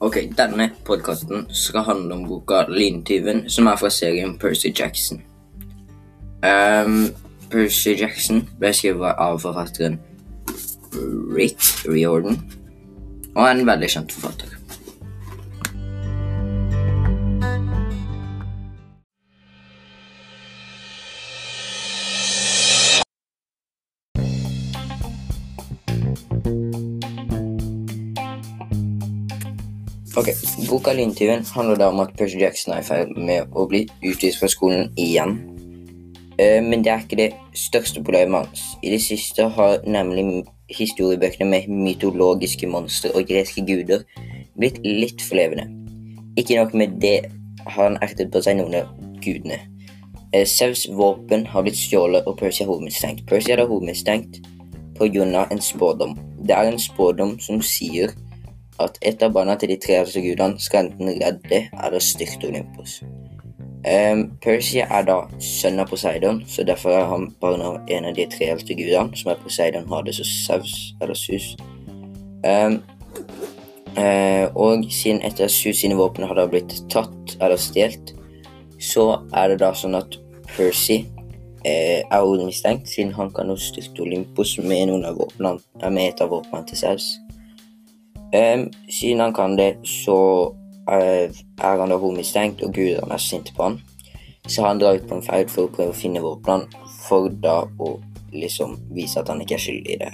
Ok, denne podkasten skal handle om boka 'Lintyven', som er fra serien Percy Jackson. Um, Percy Jackson ble skrevet av forfatteren Rick Riordan, og er en veldig kjent forfatter. Ok, Boka 'Lyntyven' handler da om at Percy Jackson er i ferd med å bli utvist fra skolen igjen. Eh, Men det er ikke det største problemet hans. I det siste har nemlig historiebøkene med mytologiske monstre og greske guder blitt litt for levende. Ikke nok med det har han ertet på seg noen av gudene. Eh, Zeus' våpen har blitt stjålet, og Percy er hovedmistenkt. Percy er da hovedmistenkt pga. en spådom. Det er en spådom som sier at et av barna til de tre eldste gudene skal enten redde eller styrte Olympus. Um, Percy er da sønn av Poseidon, så derfor er han barn av en av de tre eldste gudene, som er Poseidon, Hades og Zeus, eller Sus. Um, uh, og siden et av Sus sine våpen har da blitt tatt eller stjålet, så er det da sånn at Percy eh, er hovedmistenkt, siden han kan nå styrte Olympus med, noen av våpnene, eh, med et av våpnene til Zeus. Um, siden han kan det, så uh, er han da hovedmistenkt, og gudene er sinte på han. Så han drar ut på en ferd for å prøve å finne våpnene, for da å liksom vise at han ikke er skyldig i det.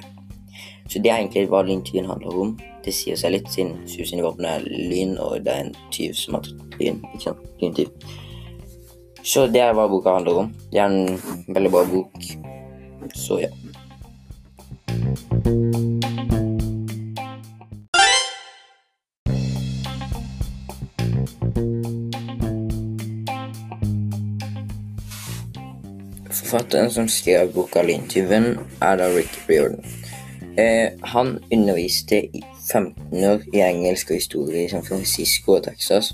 Så det er egentlig hva lyntyven handler om. Det sier seg litt, siden Sus sine våpen er lyn, og det er en tyv som har tatt lyn. ikke sant? Lyntyv. Så det er hva boka handler om. Det er en veldig bra bok. Så ja. Forfatteren som skrev boka 'Lyntyven', er da Rick Riordan. Eh, han underviste i 15 år i engelsk og historie i San Francisco og Texas.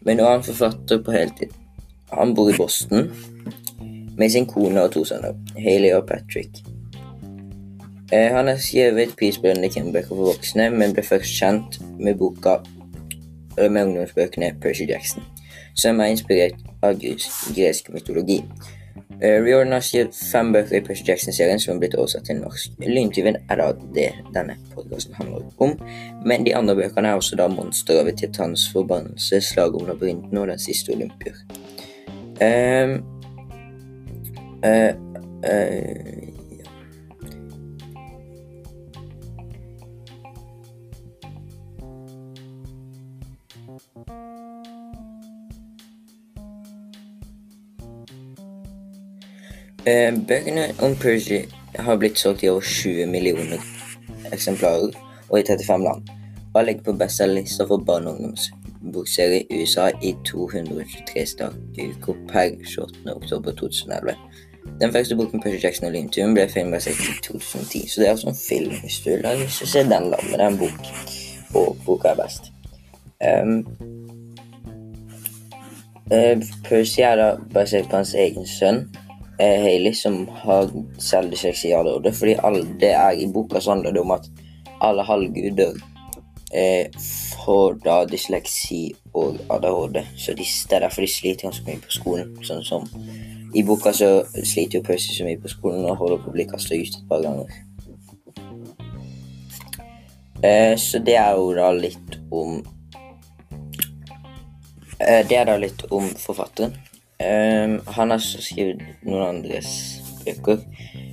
Men nå er han forfatter på heltid. Han bor i Boston med sin kone og to sønner, Haley og Patrick. Eh, han har skrevet prisbelønnede krimbøker for voksne, men ble først kjent med boka eh, med ungdomsbøkene Percy Jackson, som er inspirert av gresk mytologi. Uh, Riordan har fem bøker i Percy Jackson-serien som er blitt oversatt til norsk. Lyntyven er da det denne podkasten handler om, men de andre bøkene er også da monstre over Titans forbannelse, slaget om labyrinten og den siste olympier. Uh, uh, uh, Bøkene om Percy har blitt solgt i over 20 millioner eksemplarer og i 35 land. Og har ligget på bestselgerlista for barne- og ungdomsbokserie i USA i 223 startuker per 28. oktober 2011. Den første boken Percy Jackson og Lyntun, ble filmbasert i 2010, så det er altså en film hvis du har lyst til å se den, da. Men det er en bok, og boka er best. Um, uh, Percy er da basert på hans egen sønn eh, Haley som har selv dysleksi og ADHD, fordi alle, det er i boka så handler det om at alle halvguder eh, får da dysleksi og ADHD, så de, det er derfor de sliter ganske mye på skolen. Sånn som i boka så sliter jo Percy så mye på skolen og holder på å bli kasta ut et par ganger. Eh, så det er jo da litt om eh, Det er da litt om forfatteren. Ehm, han har skrevet noen andres bøker,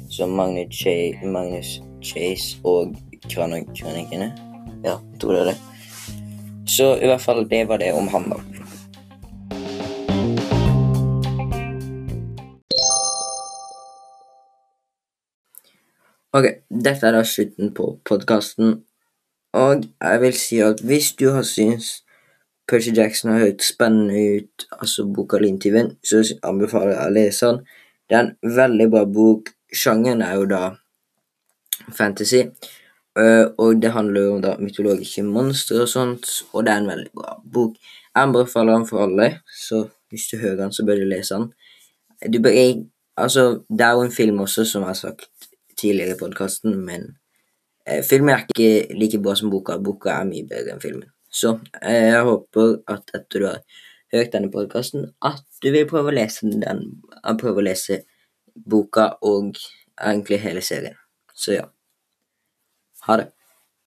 som Magnus, Ch Magnus Chase og Kronikerne. Ja, jeg tror det er det. Så i hvert fall, det var det om han, da. Ok, dette er da slutten på podkasten. Og jeg vil si at hvis du har syntes Percy Jackson har hørt spennende ut, altså boka 'Lyntyven', så anbefaler jeg å lese den. Det er en veldig bra bok. Sjangeren er jo da fantasy, øh, og det handler jo om da mytologiske monstre og sånt, og det er en veldig bra bok. Jeg anbefaler den for alle, så hvis du hører den, så bør du lese den. Du bør jeg, Altså, det er jo en film også, som jeg har sagt tidligere i podkasten, men eh, filmen er ikke like bra som boka. Boka er mye bedre enn filmen. Så eh, jeg håper at etter du har hørt denne podkasten, at du vil prøve å lese den, prøve å lese boka og egentlig hele serien. Så ja. Ha det.